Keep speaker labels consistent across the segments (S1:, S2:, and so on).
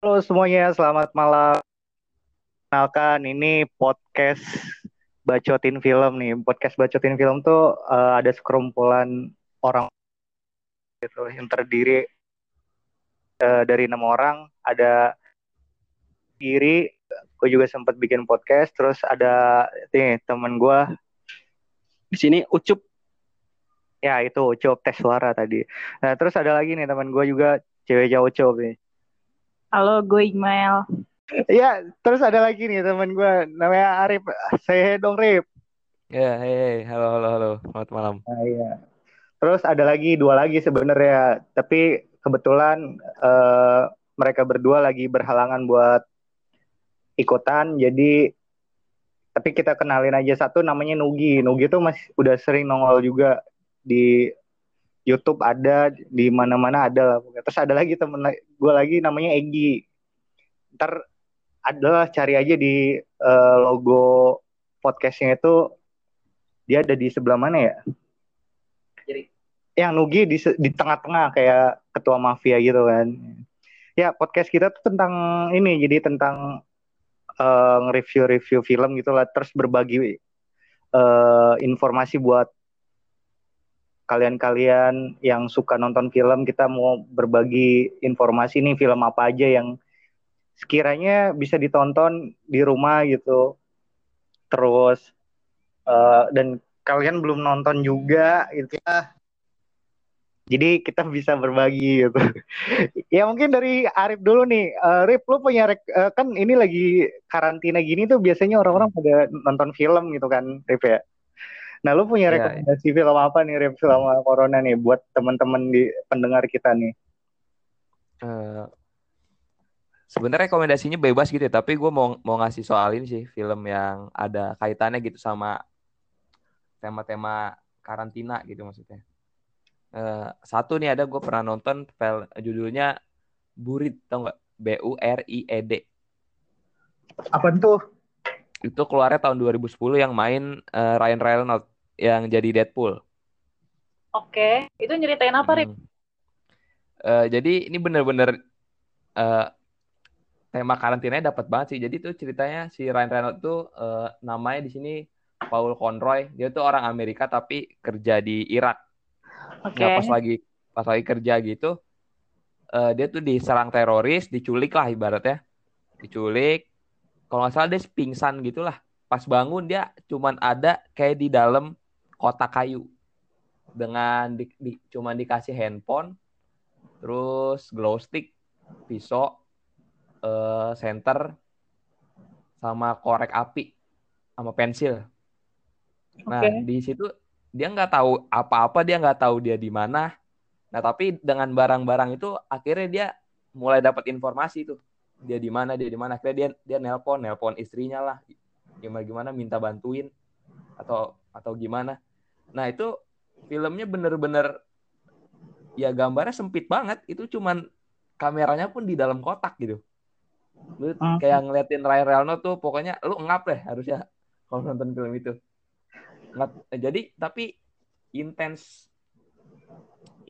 S1: Halo semuanya, selamat malam. Kenalkan, ini podcast Bacotin Film nih. Podcast Bacotin Film tuh uh, ada sekerumpulan orang gitu yang terdiri uh, dari enam orang. Ada diri, gue juga sempat bikin podcast. Terus ada nih temen gue
S2: di sini Ucup.
S1: Ya itu Ucup tes suara tadi. Nah terus ada lagi nih teman gue juga cewek jauh Ucup nih.
S3: Halo, gue Iqmael.
S1: Iya, terus ada lagi nih teman gue namanya Arif. Saya dong Rip.
S2: Ya, hey, hey, halo, halo, halo, selamat malam.
S1: Nah, iya. Terus ada lagi dua lagi sebenarnya, tapi kebetulan uh, mereka berdua lagi berhalangan buat ikutan, jadi tapi kita kenalin aja satu namanya Nugi. Nugi tuh masih udah sering nongol juga di YouTube ada di mana-mana ada lah. Terus ada lagi temen gue lagi namanya Egi. Ntar adalah cari aja di uh, logo podcastnya itu dia ada di sebelah mana ya? Jadi yang Nugi di di tengah-tengah kayak ketua mafia gitu kan. Ya podcast kita tuh tentang ini jadi tentang uh, nge-review-review film gitu lah terus berbagi uh, informasi buat kalian-kalian yang suka nonton film kita mau berbagi informasi nih film apa aja yang sekiranya bisa ditonton di rumah gitu. Terus uh, dan kalian belum nonton juga gitu. Ya jadi kita bisa berbagi gitu. Ya mungkin dari Arif dulu nih. Uh, Arif lu punya uh, kan ini lagi karantina gini tuh biasanya orang-orang pada nonton film gitu kan Arif ya Nah, lu punya iya, rekomendasi ya, film apa nih Rip selama corona nih buat teman-teman di pendengar kita nih?
S2: Uh, Sebenarnya rekomendasinya bebas gitu ya, tapi gue mau mau ngasih soal ini sih film yang ada kaitannya gitu sama tema-tema karantina gitu maksudnya. Uh, satu nih ada gue pernah nonton film judulnya Burit tau nggak? B U R I E D.
S1: Apa tuh?
S2: Itu keluarnya tahun 2010 yang main uh, Ryan Reynolds yang jadi Deadpool.
S3: Oke, itu nyeritain apa, Rip? Hmm.
S2: Uh, jadi ini bener-bener uh, tema karantinanya dapat banget sih. Jadi tuh ceritanya si Ryan Reynolds tuh uh, namanya di sini Paul Conroy. Dia tuh orang Amerika tapi kerja di Irak. Oke. Okay. Nah, pas lagi pas lagi kerja gitu, uh, dia tuh diserang teroris, diculik lah ibaratnya. Diculik. Kalau nggak salah dia pingsan gitulah. Pas bangun dia cuman ada kayak di dalam kotak kayu dengan di, di, cuma dikasih handphone, terus glow stick, pisau, uh, center, sama korek api, sama pensil. Nah okay. di situ dia nggak tahu apa-apa, dia nggak tahu dia di mana. Nah tapi dengan barang-barang itu akhirnya dia mulai dapat informasi tuh dia di mana dia di mana. Akhirnya dia dia nelpon, nelpon istrinya lah, gimana gimana minta bantuin atau atau gimana Nah itu filmnya bener-bener ya gambarnya sempit banget. Itu cuman kameranya pun di dalam kotak gitu. Lu hmm. kayak ngeliatin Ryan Reynolds tuh pokoknya lu ngap deh harusnya kalau nonton film itu. Ngap. Jadi tapi intens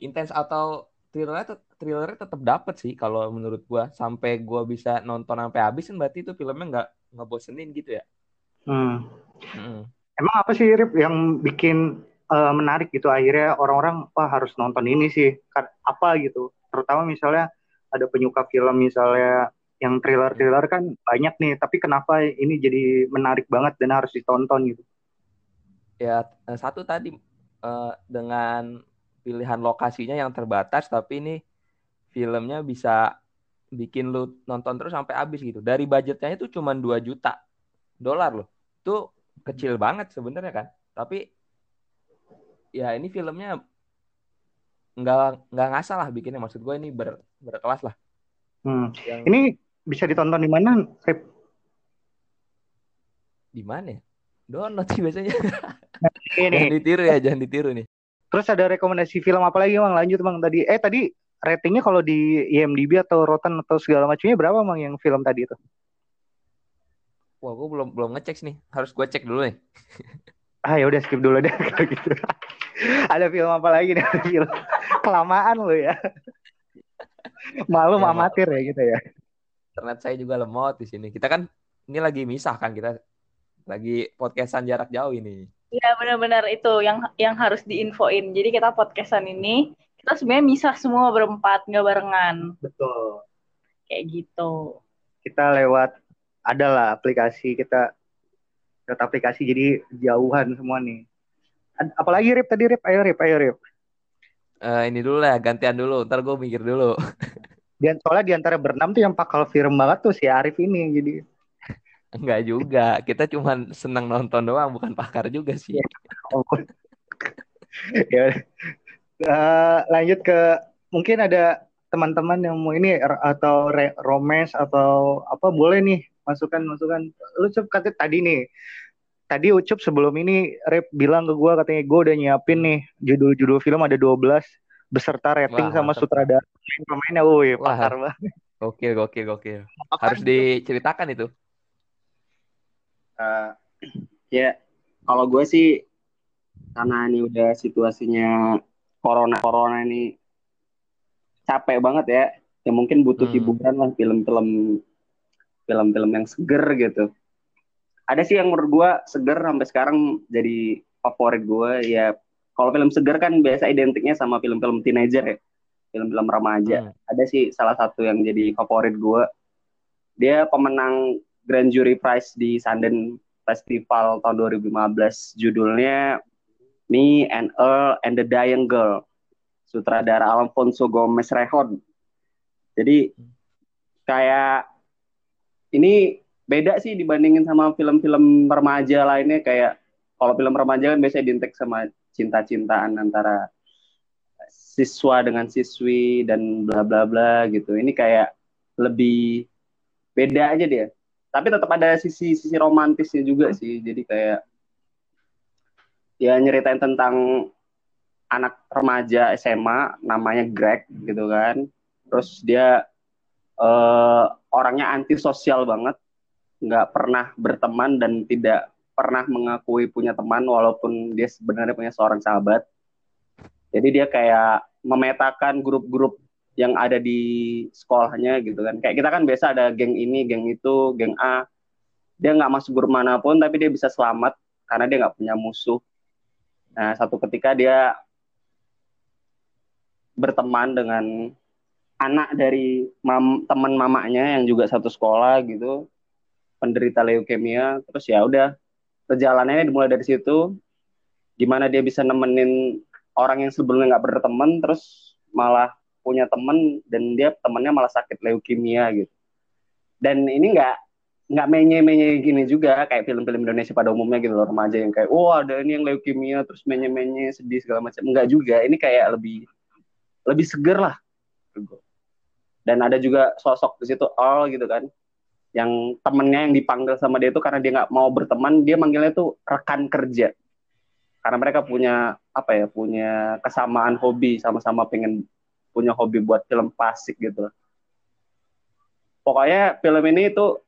S2: intens atau thrillernya thrillernya tetap dapet sih kalau menurut gua sampai gua bisa nonton sampai habis kan berarti itu filmnya nggak nggak bosenin gitu ya.
S1: Hmm. Hmm. Emang apa sih Rip yang bikin uh, menarik gitu akhirnya orang-orang wah harus nonton ini sih kan apa gitu terutama misalnya ada penyuka film misalnya yang thriller-thriller kan banyak nih tapi kenapa ini jadi menarik banget dan harus ditonton gitu
S2: ya eh, satu tadi uh, dengan pilihan lokasinya yang terbatas tapi ini filmnya bisa bikin lu nonton terus sampai habis gitu dari budgetnya itu cuma 2 juta dolar loh itu kecil banget sebenarnya kan tapi ya ini filmnya nggak nggak ngasal lah bikinnya maksud gue ini ber, berkelas lah.
S1: Hmm. Yang... Ini bisa ditonton di mana,
S2: Di mana ya? Download sih biasanya. Nah, ini. jangan ditiru ya, jangan ditiru nih.
S1: Terus ada rekomendasi film apa lagi bang? Lanjut bang tadi. Eh tadi ratingnya kalau di IMDb atau Rotten atau segala macamnya berapa bang yang film tadi itu?
S2: Wah, gue belum belum ngecek nih. Harus gue cek dulu nih.
S1: ah ya udah skip dulu deh kalau gitu ada film apa lagi nih film kelamaan lo ya malu ya, amatir ya gitu ya
S2: internet saya juga lemot di sini. Kita kan ini lagi misah kan kita lagi podcastan jarak jauh ini.
S3: Iya benar-benar itu yang yang harus diinfoin. Jadi kita podcastan ini kita sebenarnya misah semua berempat nggak barengan
S1: Betul.
S3: kayak gitu.
S1: Kita lewat adalah aplikasi kita lewat aplikasi jadi jauhan semua nih. Apalagi Rip tadi Rip, ayo Rip, ayo Rip.
S2: Eh, ini dulu lah, gantian dulu. Ntar gue mikir dulu.
S1: Di, soalnya di antara berenam tuh yang pakal film banget tuh si Arif ini jadi
S2: Enggak juga. Kita cuma senang nonton doang, bukan pakar juga sih.
S1: Oh. ya. Eh, lanjut ke mungkin ada teman-teman yang mau ini atau re- romance atau apa boleh nih masukan masukan lu Cup kata tadi nih tadi Ucup sebelum ini Rep bilang ke gua katanya gue udah nyiapin nih judul-judul film ada 12 beserta rating
S2: Wah,
S1: sama sutradara pemainnya woi pakar banget
S2: Gokil, gokil, gokil. Harus diceritakan itu.
S4: Eh, ya kalau gue sih karena ini udah situasinya corona corona ini capek banget ya ya mungkin butuh
S2: Hmm.
S4: hiburan lah film-film film-film yang seger gitu ada sih yang menurut gue seger sampai sekarang jadi favorit gue ya kalau film seger kan biasa identiknya sama film-film teenager ya film-film remaja
S2: Hmm.
S4: ada sih salah satu yang jadi favorit gue. Dia pemenang Grand Jury Prize di Sundance Festival tahun 2015. Judulnya Me and Earl and the Dying Girl. Sutradara Alfonso Gomez Rejon. Jadi kayak ini beda sih dibandingin sama film-film remaja lainnya kayak kalau film remaja kan biasanya identik sama cinta-cintaan antara siswa dengan siswi dan bla bla bla gitu. Ini kayak lebih beda aja dia. Tapi tetap ada sisi sisi romantisnya juga sih. Jadi kayak ya nyeritain tentang anak remaja SMA namanya Greg gitu kan. Terus dia eh, orangnya antisosial banget, nggak pernah berteman dan tidak pernah mengakui punya teman walaupun dia sebenarnya punya seorang sahabat. Jadi dia kayak memetakan grup-grup yang ada di sekolahnya gitu kan. Kayak kita kan biasa ada geng ini, geng itu, geng A. Dia nggak masuk grup mana pun, tapi dia bisa selamat karena dia nggak punya musuh. Nah, satu ketika dia berteman dengan anak dari mam, teman mamanya yang juga satu sekolah gitu, penderita leukemia. Terus ya udah, perjalanannya dimulai dari situ. Gimana dia bisa nemenin orang yang sebelumnya nggak berteman terus malah punya temen dan dia temennya malah sakit leukemia gitu. Dan ini nggak nggak menye-menye gini juga kayak film-film Indonesia pada umumnya gitu loh remaja yang kayak oh ada ini yang leukemia terus menye-menye sedih segala macam. Nggak juga ini kayak lebih lebih seger lah. Dan ada juga sosok di situ all gitu kan yang temennya yang dipanggil sama dia itu karena dia nggak mau berteman dia manggilnya tuh rekan kerja. Karena mereka punya apa ya punya kesamaan hobi sama-sama pengen punya hobi buat film klasik gitu. Pokoknya film ini itu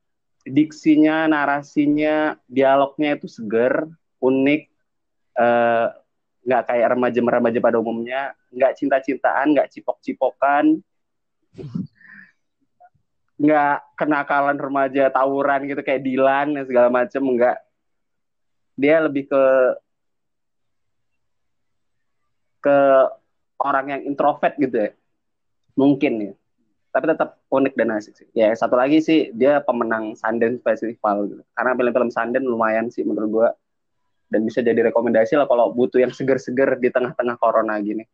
S4: diksinya narasinya dialognya itu seger unik eh, nggak kayak remaja-remaja pada umumnya nggak cinta-cintaan nggak cipok-cipokan nggak kenakalan remaja tawuran gitu kayak Dilan dan segala macem nggak. Dia lebih ke ke orang yang introvert gitu ya. Mungkin ya. Tapi tetap unik dan asik sih. Ya satu lagi sih dia pemenang Sundance Festival gitu. Karena film-film Sundance lumayan sih menurut gua. Dan bisa jadi rekomendasi lah kalau butuh yang seger-seger di tengah-tengah corona gini.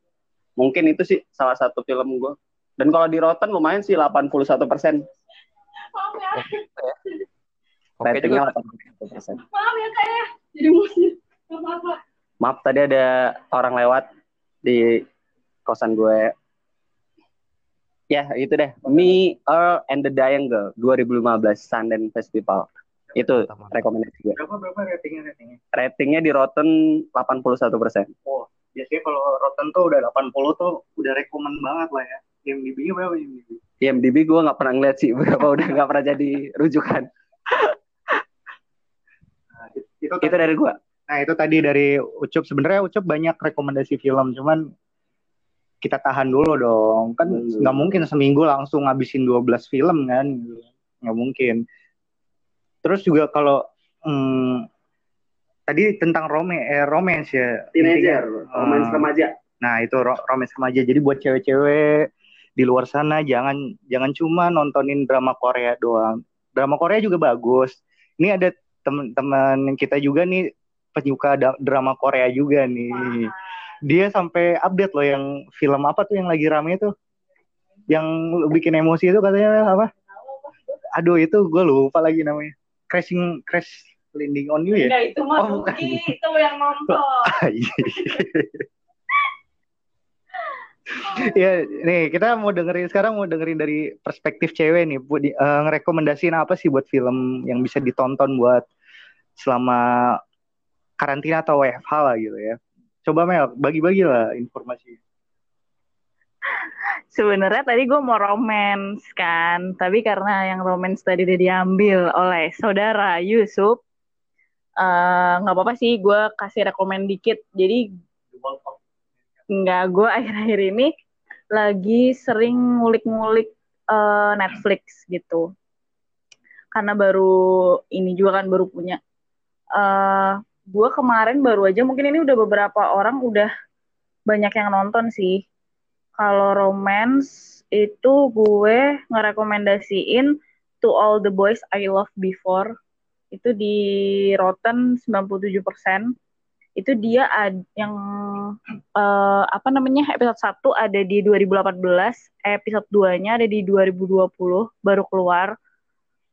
S4: Mungkin itu sih salah satu film gua. Dan kalau di Rotten lumayan sih 81 persen.
S3: Maaf ya,
S4: ratingnya 81 persen.
S3: Maaf ya kak ya. Jadi musik. Apa-apa.
S4: maaf tadi ada orang lewat di kosan gue. Ya itu deh. Me Earl and the Dying Girl 2015 Sundance Festival. Itu rekomendasi gue.
S1: Berapa berapa ratingnya ratingnya?
S4: Ratingnya di Rotten 81 persen.
S1: Biasanya kalau Rotten tuh udah 80 tuh udah rekomen banget lah ya. IMDb-nya berapa IMDb?
S4: IMDb gue nggak pernah ngeliat sih berapa udah nggak pernah jadi rujukan.
S1: Nah, itu, itu
S4: itu dari gue
S1: Nah itu tadi dari Ucup. Sebenarnya Ucup banyak rekomendasi film cuman kita tahan dulu dong. Kan
S4: Hmm.
S1: nggak mungkin seminggu langsung ngabisin 12 film kan? Nggak mungkin. Terus juga kalau hmm, tadi tentang rome eh, romance ya
S4: teenager
S1: Intinya,
S4: romance remaja.
S1: Nah itu ro- romance remaja. Jadi buat cewek-cewek di luar sana jangan jangan cuma nontonin drama Korea doang. Drama Korea juga bagus. Ini ada teman-teman kita juga nih penyuka drama Korea juga nih dia sampai update loh yang film apa tuh yang lagi rame tuh. Yang bikin emosi itu katanya apa? Aduh itu gue lupa lagi namanya. Crashing crash landing on you ya?
S3: Enggak, itu mah
S1: Oh, bukan.
S3: Itu yang nonton.
S1: ya nih kita mau dengerin sekarang mau dengerin dari perspektif cewek nih. Bu eh, ngerekomendasiin apa sih buat film yang bisa ditonton buat selama karantina atau WFH lah gitu ya coba Mel bagi-bagi lah informasi
S3: Sebenarnya tadi gue mau romance kan, tapi karena yang romance tadi udah diambil oleh saudara Yusuf, eh, nggak apa-apa sih gue kasih rekomend dikit. Jadi nggak gue akhir-akhir ini lagi sering ngulik-ngulik eh, Netflix gitu. Karena baru ini juga kan baru punya. eh gue kemarin baru aja mungkin ini udah beberapa orang udah banyak yang nonton sih. Kalau romance itu gue ngerekomendasiin To All the Boys I Loved Before. Itu di Rotten 97%. Itu dia ad, yang eh, apa namanya? episode 1 ada di 2018, episode 2-nya ada di 2020 baru keluar.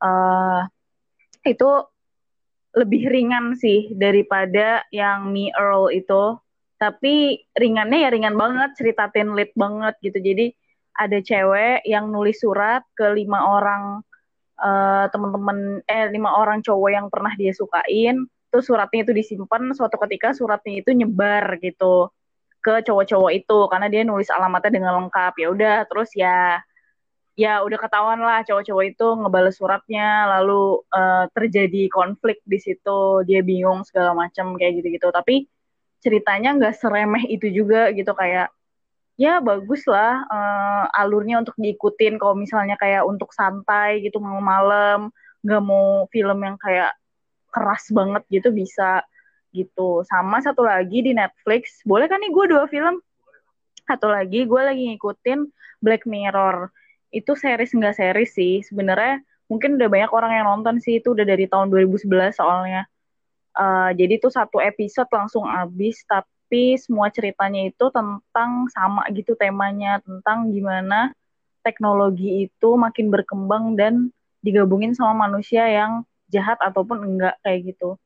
S3: Eh itu lebih ringan sih daripada yang Me Earl itu. Tapi ringannya ya ringan banget cerita teen lead banget gitu. Jadi ada cewek yang nulis surat ke lima orang eh, teman-teman eh lima orang cowok yang pernah dia sukain. Terus suratnya itu disimpan suatu ketika suratnya itu nyebar gitu ke cowok-cowok itu. Karena dia nulis alamatnya dengan lengkap. Ya udah terus ya ya udah ketahuan lah cowok-cowok itu ngebales suratnya lalu eh, terjadi konflik di situ dia bingung segala macam kayak gitu-gitu. Tapi ceritanya nggak seremeh itu juga gitu. Kayak ya bagus lah eh, alurnya untuk diikutin. Kalau misalnya kayak untuk santai gitu mau malam nggak mau film yang kayak keras banget gitu bisa gitu. Sama satu lagi di Netflix. Boleh kan nih gue dua film? Satu lagi gue lagi ngikutin Black Mirror itu series nggak series sih. Sebenarnya mungkin udah banyak orang yang nonton sih. Itu udah dari tahun 2011 soalnya. Uh, jadi itu satu episode langsung habis, tapi semua ceritanya itu tentang sama gitu temanya, tentang gimana teknologi itu makin berkembang dan digabungin sama manusia yang jahat ataupun enggak kayak gitu.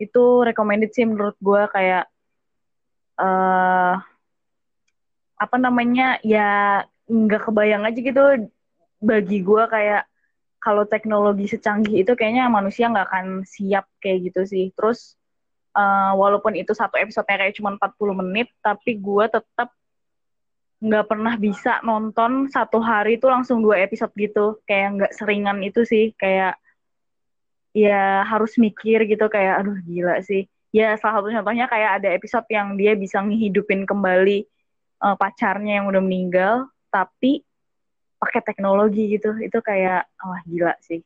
S3: Itu recommended sih menurut gue kayak uh, apa namanya? Ya nggak kebayang aja gitu bagi gue kayak kalau teknologi secanggih itu kayaknya manusia nggak akan siap kayak gitu sih. Terus uh, walaupun itu satu episode kayak cuma 40 menit, tapi gue tetap nggak pernah bisa nonton satu hari itu langsung dua episode gitu. Kayak nggak seringan itu sih. Kayak ya harus mikir gitu kayak aduh gila sih. Ya salah satu contohnya kayak ada episode yang dia bisa ngehidupin kembali uh, pacarnya yang udah meninggal, tapi pakai teknologi gitu. Itu kayak wah gila sih.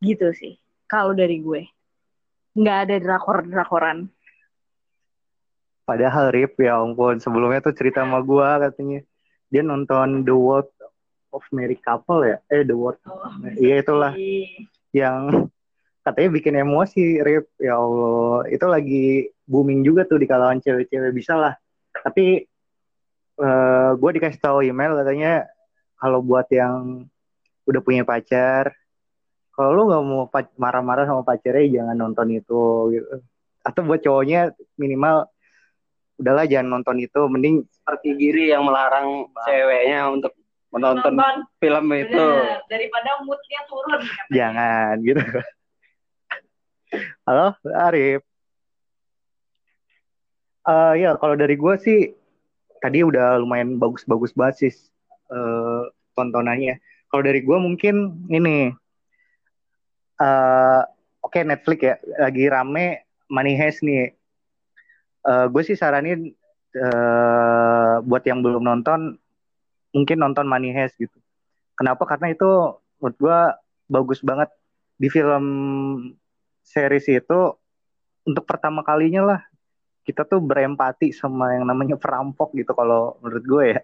S3: Gitu sih kalau dari gue. Nggak ada drakor drakoran
S1: padahal Rip ya ampun sebelumnya tuh cerita sama gue katanya. Dia nonton The World of Married Couple ya? Eh The World
S3: oh,
S1: iya itulah. yang katanya bikin emosi Rip. Ya Allah itu lagi booming juga tuh di kalangan cewek-cewek bisa lah. Tapi uh, gue dikasih tahu email katanya kalau buat yang udah punya pacar kalau lu nggak mau marah-marah sama pacarnya jangan nonton itu gitu. Atau buat cowoknya minimal udahlah jangan nonton itu mending
S4: seperti giri yang melarang ceweknya untuk menonton
S3: Nonton.
S4: film itu.
S3: Bener, daripada moodnya turun. Katanya.
S1: jangan gitu. Halo Arif. Eh ya kalau dari gue sih tadi udah lumayan bagus-bagus sih uh, tontonannya. Kalau dari gue mungkin ini, uh, oke okay, Netflix ya lagi rame Money Heist nih. Uh, gue sih saranin uh, buat yang belum nonton, mungkin nonton Money Heist gitu. Kenapa? Karena itu menurut gue bagus banget di film series itu untuk pertama kalinya lah kita tuh berempati sama yang namanya perampok gitu kalau menurut gue ya.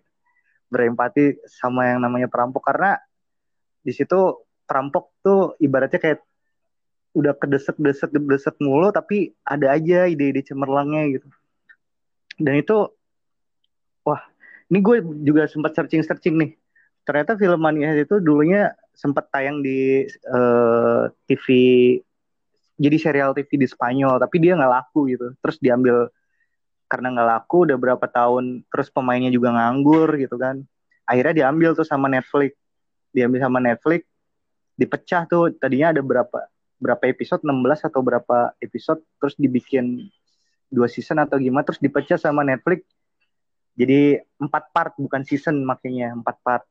S1: Berempati sama yang namanya perampok karena di situ perampok tuh ibaratnya kayak udah kedesek-desek desek mulu tapi ada aja ide-ide cemerlangnya gitu. Dan itu wah ini gue juga sempat searching-searching nih. Ternyata film Mania itu dulunya sempat tayang di uh, eh, TV jadi serial TV di Spanyol tapi dia nggak laku gitu. Terus diambil karena nggak laku udah berapa tahun terus pemainnya juga nganggur gitu kan. Akhirnya diambil tuh sama Netflix. Diambil sama Netflix dipecah tuh. Tadinya ada berapa berapa episode 16 atau berapa episode terus dibikin dua season atau gimana terus dipecah sama Netflix. Jadi empat part bukan season makanya. Empat part.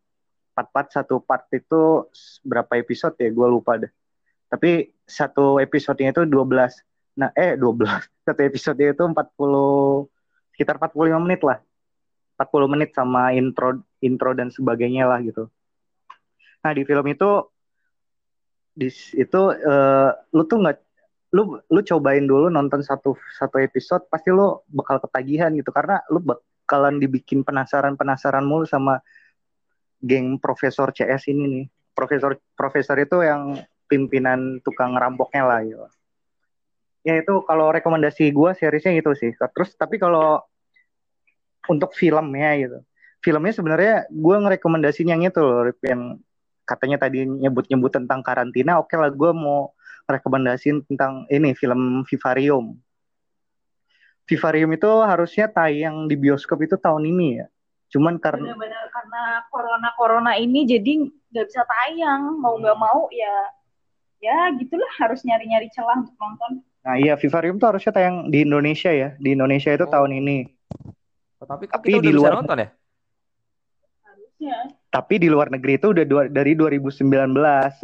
S1: Empat part satu part itu berapa episode ya? Gue lupa deh. Tapi satu episodenya itu 12 nah eh 12 satu episode itu 40 sekitar 45 menit lah. 40 menit sama intro intro dan sebagainya lah gitu. Nah di film itu di itu uh, lu tuh nggak lu lu cobain dulu nonton satu satu episode pasti lu bakal ketagihan gitu. Karena lu bakalan dibikin penasaran penasaran mulu sama geng profesor CS ini nih. Profesor profesor itu yang pimpinan tukang rampoknya lah gitu. Ya itu kalau rekomendasi gue seriesnya itu sih. Terus tapi kalau untuk filmnya gitu, filmnya sebenarnya gue ngerekomendasiin yang itu loh, yang katanya tadi nyebut-nyebut tentang karantina. Oke lah, gue mau rekomendasiin tentang ini film Vivarium. Vivarium itu harusnya tayang di bioskop itu tahun ini ya. Cuman karena
S3: benar-benar karena corona corona ini jadi nggak bisa tayang mau nggak mau ya ya gitulah harus nyari-nyari celah untuk nonton.
S1: Nah iya Vivarium tuh harusnya tayang di Indonesia ya. Di Indonesia itu oh. tahun ini.
S2: Oh, tapi kan tapi di luar nonton ya?
S3: Harusnya.
S1: Tapi di luar negeri itu udah dua, dari 2019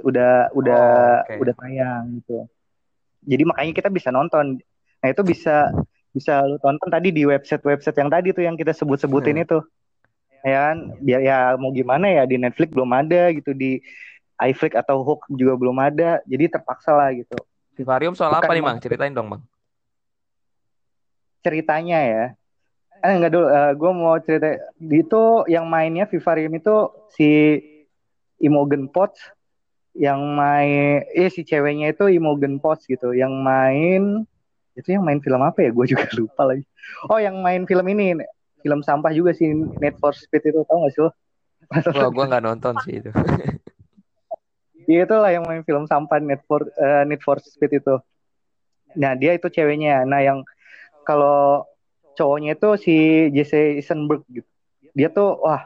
S1: udah udah oh, okay. udah tayang gitu. Jadi makanya kita bisa nonton. Nah itu bisa bisa lu tonton tadi di website-website yang tadi tuh yang kita sebut-sebutin hmm. itu. Ya kan, biar ya mau gimana ya di Netflix belum ada gitu di iFlix atau Hook juga belum ada jadi terpaksa lah gitu.
S2: Vivarium soal Bukan apa nih bang ceritain dong bang
S1: ceritanya ya. Eh enggak dulu uh, eh, gue mau cerita. Itu yang mainnya Vivarium itu si Imogen Potts yang main eh si ceweknya itu Imogen Potts gitu yang main itu yang main film apa ya? Gue juga lupa lagi. Oh yang main film ini film sampah juga sih Net for Speed itu tau gak sih lo?
S2: Wah, gue nggak nonton sih itu.
S1: Dia itu lah yang main film sampah Need for uh, Need for Speed itu. Nah dia itu ceweknya. Nah yang kalau cowoknya itu si Jesse Eisenberg gitu. Dia tuh wah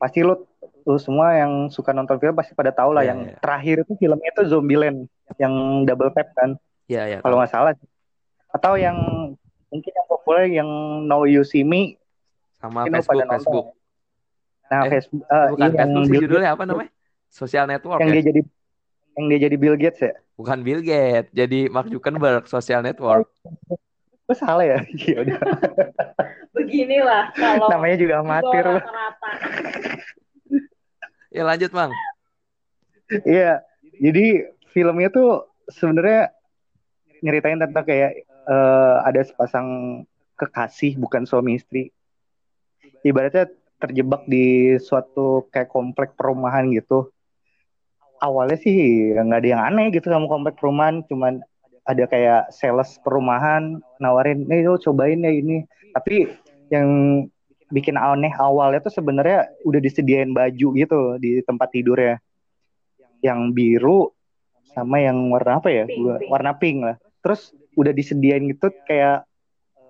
S1: pasti lu lu semua yang suka nonton film pasti pada tahu lah yeah, yang yeah. terakhir itu filmnya itu Zombieland yang double tap kan.
S2: Iya yeah, iya. Yeah,
S1: kalau nggak salah. Atau yang mungkin yang populer yang No You See Me
S2: sama Facebook Facebook.
S1: Nah, eh, Facebook uh,
S2: bukan iya, Facebook yang judulnya apa namanya? Social network
S1: yang
S2: ya?
S1: dia jadi yang dia jadi Bill Gates ya?
S2: Bukan Bill Gates, jadi Mark Zuckerberg social network.
S1: Oh, salah ya? Iya udah.
S3: Beginilah kalau
S1: namanya juga amatir.
S2: ya lanjut, Bang.
S1: Iya, jadi filmnya tuh sebenarnya nyeritain tentang kayak uh, ada sepasang kekasih bukan suami istri. Ibaratnya terjebak di suatu kayak komplek perumahan gitu awalnya sih nggak ada yang aneh gitu sama komplek perumahan. Cuman ada kayak sales perumahan nawarin nih lo cobain ya ini. Tapi yang bikin aneh awalnya tuh sebenarnya udah disediain baju gitu di tempat tidur ya yang biru sama yang warna apa ya? Pink, pink. warna pink lah. Terus udah disediain gitu kayak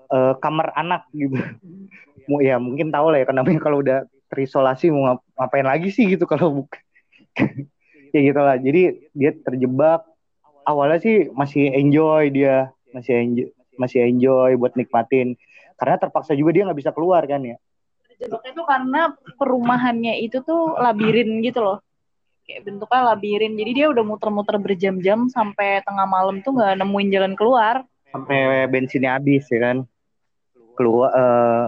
S1: uh, kamar anak gitu. Ya mungkin tahu lah ya kenapa kalau udah terisolasi mau ngapain lagi sih gitu kalau bukan ya gitulah. Jadi dia terjebak. Awalnya sih masih enjoy dia. Masih enjoy masih enjoy buat nikmatin. Karena terpaksa juga dia nggak bisa keluar kan ya.
S3: Terjebaknya itu karena perumahannya itu tuh labirin gitu loh. Kayak bentuknya labirin. Jadi dia udah muter-muter berjam-jam sampai tengah malam tuh nggak nemuin jalan keluar.
S1: Sampai bensinnya habis ya kan? Keluar uh,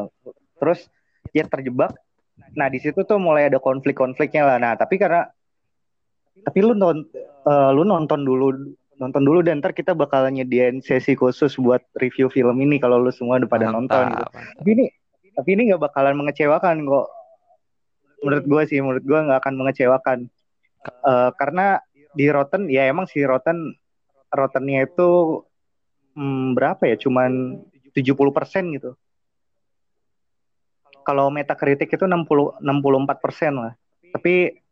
S1: terus dia terjebak. Nah di situ tuh mulai ada konflik-konfliknya lah. Nah tapi karena tapi lu non uh, lu nonton dulu nonton dulu dan ntar kita bakal nyediain sesi khusus buat review film ini kalau lu semua udah pada nonton gitu. Tapi ini tapi ini nggak bakalan mengecewakan kok. Menurut gue sih, menurut gue nggak akan mengecewakan. Uh, karena di Rotten ya emang si Rotten Rottennya itu hmm, berapa ya? Cuman 70% gitu. Kalau Metacritic itu 60 64% lah. Tapi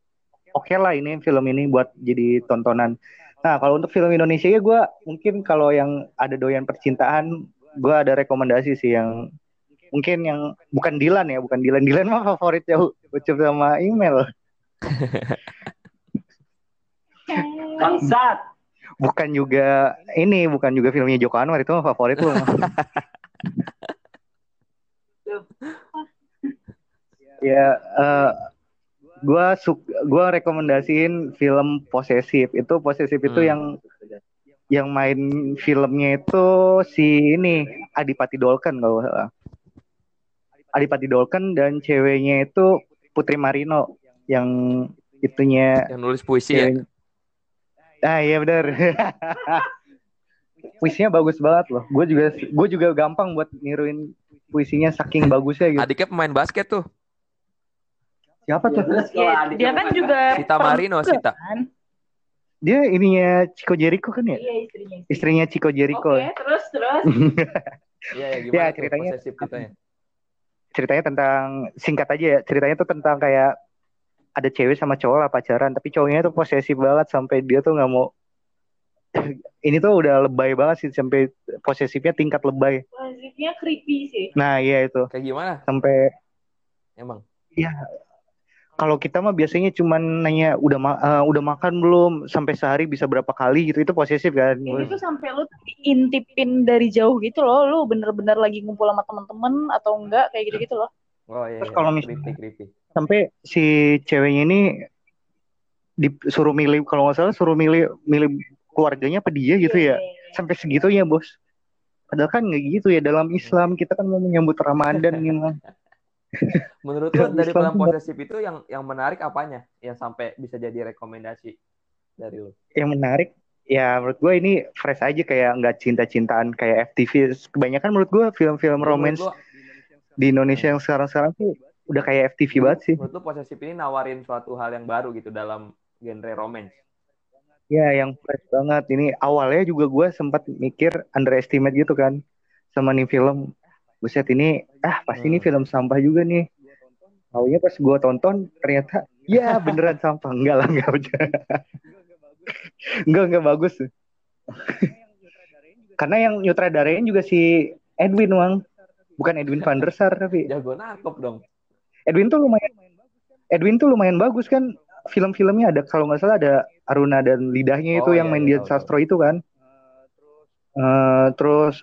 S1: oke okay lah ini film ini buat jadi tontonan Nah, kalau untuk film Indonesia ya gue mungkin kalau yang ada doyan percintaan, gue ada rekomendasi sih yang mungkin yang bukan Dilan ya, bukan Dilan. Dilan mah favorit jauh Ucup sama email.
S4: Bangsat.
S1: Bukan juga ini, bukan juga filmnya Joko Anwar itu mah favorit lu. ya, uh, gua suk gua rekomendasiin film posesif itu posesif hmm. itu yang yang main filmnya itu si ini Adipati Dolken kalau Adipati Dolken dan ceweknya itu Putri Marino yang itunya
S2: yang nulis puisi ya?
S1: ah iya benar puisinya bagus banget loh. Gue juga gue juga gampang buat niruin puisinya saking bagusnya gitu.
S2: Adiknya pemain basket tuh
S1: Siapa tuh?
S3: Ya, dia kan juga
S2: Sita Marino, Sita.
S3: Kan?
S1: Dia ininya Chico Jericho kan ya?
S3: Iya, istrinya.
S1: Istrinya Chico Jericho.
S3: Oke, okay, terus terus.
S2: Iya, ya, gimana ya,
S1: ceritanya
S2: ceritanya?
S1: Ceritanya tentang singkat aja ya. Ceritanya tuh tentang kayak ada cewek sama cowok lah pacaran, tapi cowoknya tuh posesif banget sampai dia tuh nggak mau ini tuh udah lebay banget sih sampai posesifnya tingkat lebay.
S3: Posesifnya creepy sih.
S1: Nah, iya itu.
S2: Kayak gimana?
S1: Sampai
S2: emang.
S1: Iya, kalau kita mah biasanya cuma nanya udah ma uh, udah makan belum? Sampai sehari bisa berapa kali? Gitu itu posesif kan.
S3: Itu sampai lu intipin dari jauh gitu loh. Lu bener-bener lagi ngumpul sama temen-temen atau enggak kayak gitu-gitu loh.
S2: Oh iya,
S1: terus
S2: iya.
S1: kalau misalnya sampai si ceweknya ini disuruh milih kalau nggak salah suruh milih milih keluarganya apa dia gitu ya. Yeah. Iya, iya. sampai segitunya bos. Padahal kan nggak gitu ya dalam Islam kita kan mau menyambut Ramadan gitu
S2: Menurut lo dari film posesif itu yang yang menarik apanya? Yang sampai bisa jadi rekomendasi dari lo?
S1: Yang menarik ya menurut gue ini fresh aja kayak nggak cinta-cintaan kayak FTV. Kebanyakan menurut gue film-film romance di Indonesia yang sekarang-sekarang tuh udah kayak FTV banget sih.
S2: Menurut lo posesif ini nawarin suatu hal yang baru gitu dalam genre romance?
S1: Ya, yang fresh banget. Ini awalnya juga gue sempat mikir underestimate gitu kan sama nih film buset ini ah pasti ini film sampah juga nih. Taunya pas gue tonton ternyata ya beneran sampah. Enggak lah enggak udah. Enggak enggak bagus. Karena yang nyutradarain juga si Edwin Wang. Bukan Edwin van der Sar tapi
S2: jago nangkep dong.
S1: Edwin tuh lumayan Edwin tuh lumayan bagus kan. Film-filmnya ada kalau nggak salah ada Aruna dan lidahnya itu oh, yang iya, main iya, di Sastro itu kan. Uh, terus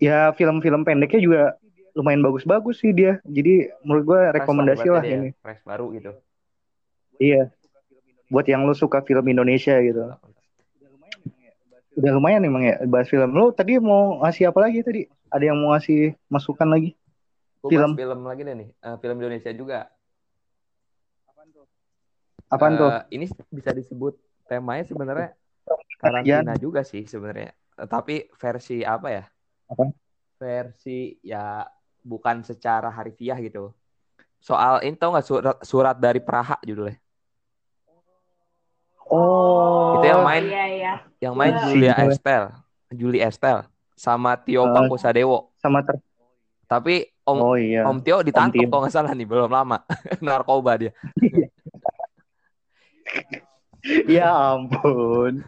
S1: ya film-film pendeknya juga lumayan bagus-bagus sih dia. Jadi menurut gue rekomendasi lah ya, ini.
S2: Fresh baru gitu.
S1: Iya. Buat yang lu suka film Indonesia gitu. Udah lumayan emang ya bahas film. Lu tadi mau ngasih apa lagi tadi? Ada yang mau ngasih masukan lagi?
S2: Gua film film lagi deh nih. Uh, film Indonesia juga.
S1: Apaan tuh? Uh,
S2: ini bisa disebut temanya sebenarnya karantina ya. juga sih sebenarnya. Tapi versi apa ya?
S1: Apa?
S2: Versi ya bukan secara harfiah gitu. Soal ini tau nggak surat, surat dari Praha judulnya?
S1: Oh.
S2: Itu yang main
S3: iya, iya.
S2: yang main iya. Julia Estel, Julie Estel sama Tio uh, Pakusadewo.
S1: Sama ter
S2: Tapi Om oh, iya. Om Tio ditangkap kalau nggak salah nih belum lama narkoba dia.
S1: ya ampun.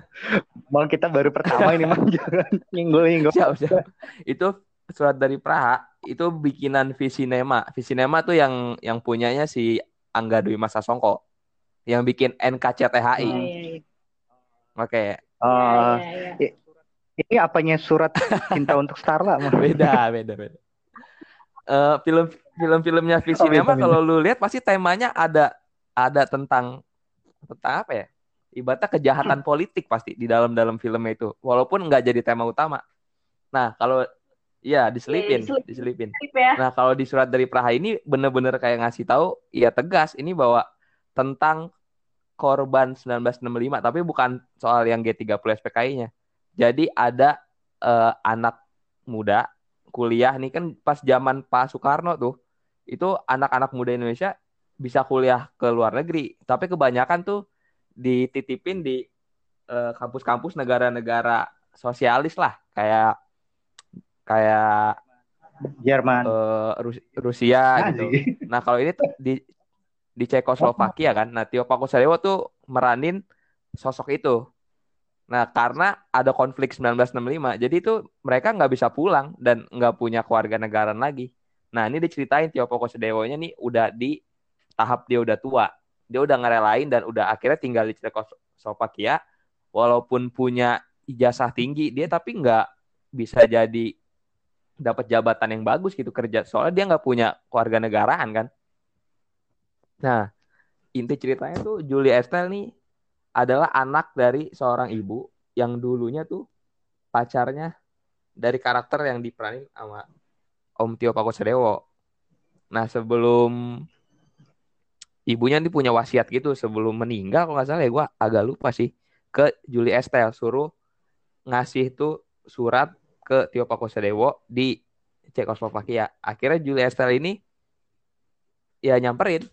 S1: Mal kita baru pertama ini mang jangan nyinggol-nyinggol.
S2: Siap, siap. Itu surat dari Praha itu bikinan Visinema. Visinema tuh yang yang punyanya si Angga Dwi Masa Songko. Yang bikin NKCTHI. Oh, iya, iya. Oke. Okay.
S1: Uh, iya, iya, iya. Ini apanya surat cinta untuk Starla?
S2: beda, beda, beda. Uh, film film-filmnya Visinema oh, kalau lu lihat pasti temanya ada ada tentang tentang apa ya? Ibaratnya kejahatan hmm. politik pasti di dalam dalam filmnya itu walaupun nggak jadi tema utama nah kalau ya diselipin yeah, diselipin ya. nah kalau di surat dari Praha ini bener-bener kayak ngasih tahu ya tegas ini bahwa tentang korban 1965, tapi bukan soal yang G30 SPKI-nya. Jadi ada uh, anak muda kuliah nih kan pas zaman Pak Soekarno tuh itu anak-anak muda Indonesia bisa kuliah ke luar negeri tapi kebanyakan tuh dititipin di uh, kampus-kampus negara-negara sosialis lah. Kayak kayak
S1: Jerman.
S2: uh, Rus Rusia nah, gitu. nah kalau ini di di Cekoslovakia kan. Nah Tio Pakusadewo tuh meranin sosok itu. Nah, karena ada konflik 1965, jadi itu mereka nggak bisa pulang dan nggak punya keluarga negaraan lagi. Nah, ini diceritain Tio Pakusadewo-nya nih udah di tahap dia udah tua. Dia udah ngerelain dan udah akhirnya tinggal di Czechoslovakia. Walaupun punya ijazah tinggi, dia tapi nggak bisa jadi dapat jabatan yang bagus gitu kerja. Soalnya dia nggak punya keluarga negaraan kan. Nah, inti ceritanya tuh Julie Estelle nih adalah anak dari seorang ibu yang dulunya tuh pacarnya dari karakter yang diperanin sama Om Tio Pakusadewo. Nah sebelum ibunya nih punya wasiat gitu sebelum meninggal kalau nggak salah ya gue agak lupa sih ke Julie Estelle suruh ngasih tuh surat ke Tio Pakusadewo di Cekoslovakia. Akhirnya Julie Estelle ini ya nyamperin.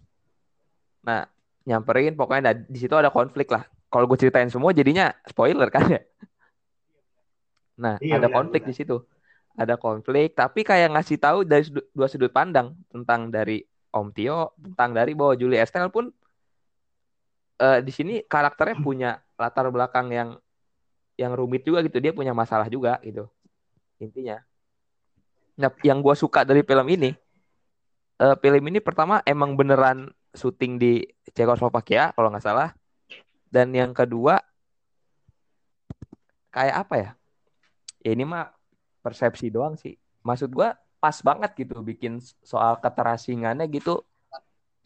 S2: Nah nyamperin pokoknya nah, di situ ada konflik lah kalau gue ceritain semua jadinya spoiler kan ya nah iya, ada iya, konflik iya. di situ ada konflik tapi kayak ngasih tahu dari sudut, dua sudut pandang tentang dari Om Tio tentang dari bahwa Julie Estelle pun uh, di sini karakternya punya latar belakang yang yang rumit juga gitu dia punya masalah juga gitu intinya nah yang gue suka dari film ini uh, film ini pertama emang beneran syuting di Cekoslovakia kalau nggak salah. Dan yang kedua kayak apa ya? Ya ini mah persepsi doang sih. Maksud gua pas banget gitu bikin soal keterasingannya gitu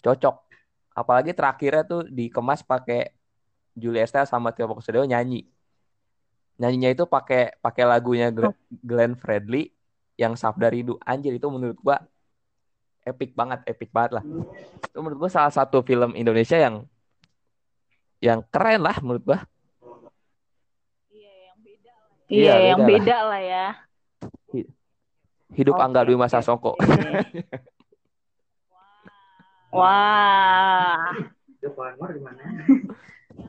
S2: cocok. Apalagi terakhirnya tuh dikemas pakai Julia Estelle sama Tio Pakusadewo nyanyi. Nyanyinya itu pakai pakai lagunya Glenn Fredly yang Sabda Rindu. Anjir itu menurut gua epic banget, epic banget lah. Itu menurut gua salah satu film Indonesia yang yang keren lah menurut gua.
S3: Iya, yang beda lah. Iya, iya yang beda, beda lah. lah ya.
S2: Hidup okay. Angga Dwi Masa Songko.
S3: Wah.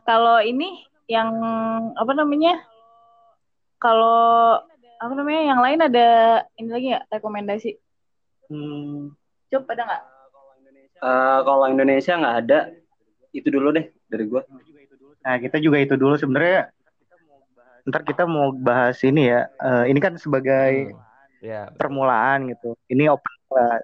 S3: Kalau ini yang apa namanya? Kalau apa namanya? Yang lain ada ini lagi ya rekomendasi? Hmm, Cuk, ada nggak?
S4: Uh, kalau Indonesia nggak ada, itu dulu deh dari gua.
S1: Nah, kita juga itu dulu sebenarnya. Ntar kita mau bahas ini ya. Uh, ini kan sebagai hmm. Yeah. permulaan gitu. Ini open lah.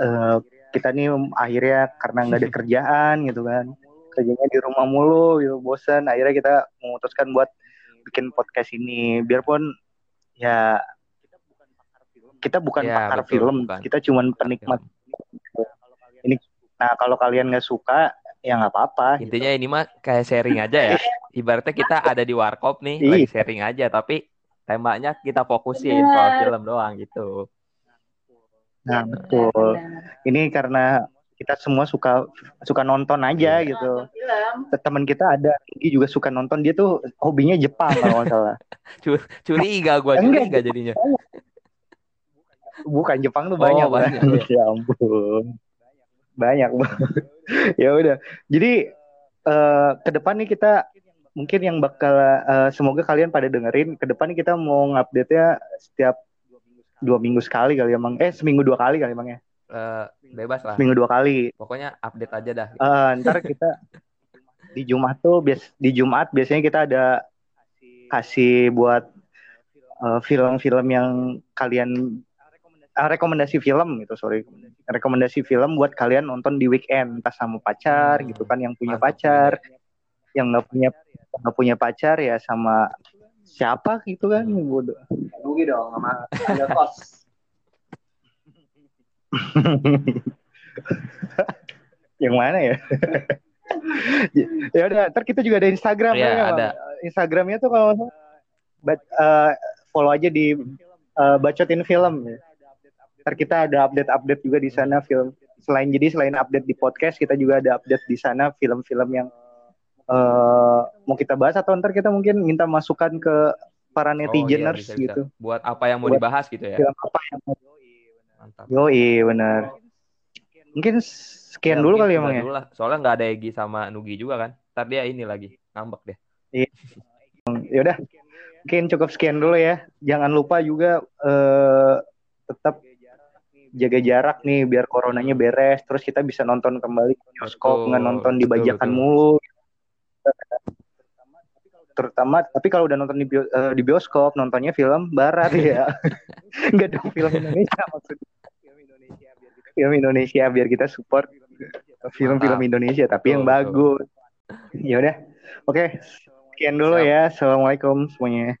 S1: Uh, kita nih akhirnya karena nggak ada kerjaan gitu kan. Kerjanya di rumah mulu gitu, bosan. Akhirnya kita memutuskan buat bikin podcast ini. Biarpun ya kita bukan ya, pakar betul, film, bukan. kita cuma penikmat. Ini, nah kalau kalian nggak suka, ya nggak apa-apa.
S2: Intinya gitu. ini mah kayak sharing aja ya. Ibaratnya kita ada di warkop nih, lagi sharing aja, tapi temanya kita fokusin soal film doang gitu.
S1: Nah betul. Ini karena kita semua suka suka nonton aja ya. gitu. Teman kita ada Igi juga suka nonton dia tuh hobinya Jepang kalau nggak salah.
S2: Curiga gue curiga jadinya.
S1: Bukan Jepang tuh banyak, oh, banyak ya. ya ampun. Banyak ya udah. Jadi uh, ke depan nih kita mungkin yang bakal uh, semoga kalian pada dengerin. Ke depan kita mau ngupdate ya setiap dua minggu sekali kali emang eh seminggu dua kali kali emang ya?
S2: Uh, bebas lah.
S1: Seminggu dua kali.
S2: Pokoknya update aja dah.
S1: Uh, ntar kita di Jumat tuh bias di Jumat biasanya kita ada kasih buat film-film uh, yang kalian uh, rekomendasi film gitu sorry. Rekomendasi film buat kalian nonton di weekend. Entah sama pacar hmm. gitu kan yang punya pacar yang nggak punya nggak punya pacar ya sama siapa gitu kan hmm. bodoh
S4: rugi dong sama ada kos
S1: yang mana ya ya udah ntar kita juga ada Instagram
S2: ya, ya ada.
S1: Instagramnya tuh kalau uh, follow aja di uh, bacotin film ya Ntar kita ada update-update juga di sana film. Selain jadi selain update di podcast, kita juga ada update di sana film-film yang eh mau kita bahas atau ntar kita mungkin minta masukan ke para
S2: Oh iya
S1: netizeners
S2: bisa bisa.
S1: gitu.
S2: Buat apa yang mau
S1: Buat
S2: dibahas gitu ya.
S1: Film apa yang mau
S2: Mantap.
S1: Yoi, benar. Mungkin sekian
S2: Ya,
S1: dulu
S2: mungkin
S1: kali emang ya.
S2: dulu lah. Soalnya nggak ada Egi sama Nugi juga kan. Ntar dia ini lagi ngambek deh.
S1: Yaudah, mungkin cukup sekian dulu ya. Jangan lupa juga eh, tetap jaga jarak nih biar coronanya beres. Terus kita bisa nonton kembali ke bioskop, nggak nonton di bajakan mulu. Terutama, tapi kalau udah nonton di, bio- eh, di bioskop, nontonnya film barat ya. Nggak dong film Indonesia maksudnya. Film Indonesia biar kita support film-film
S2: Mantap.
S1: Indonesia tapi yang bagus. Ya udah. Oke, sekian dulu
S2: Siap.
S1: ya. Assalamualaikum semuanya.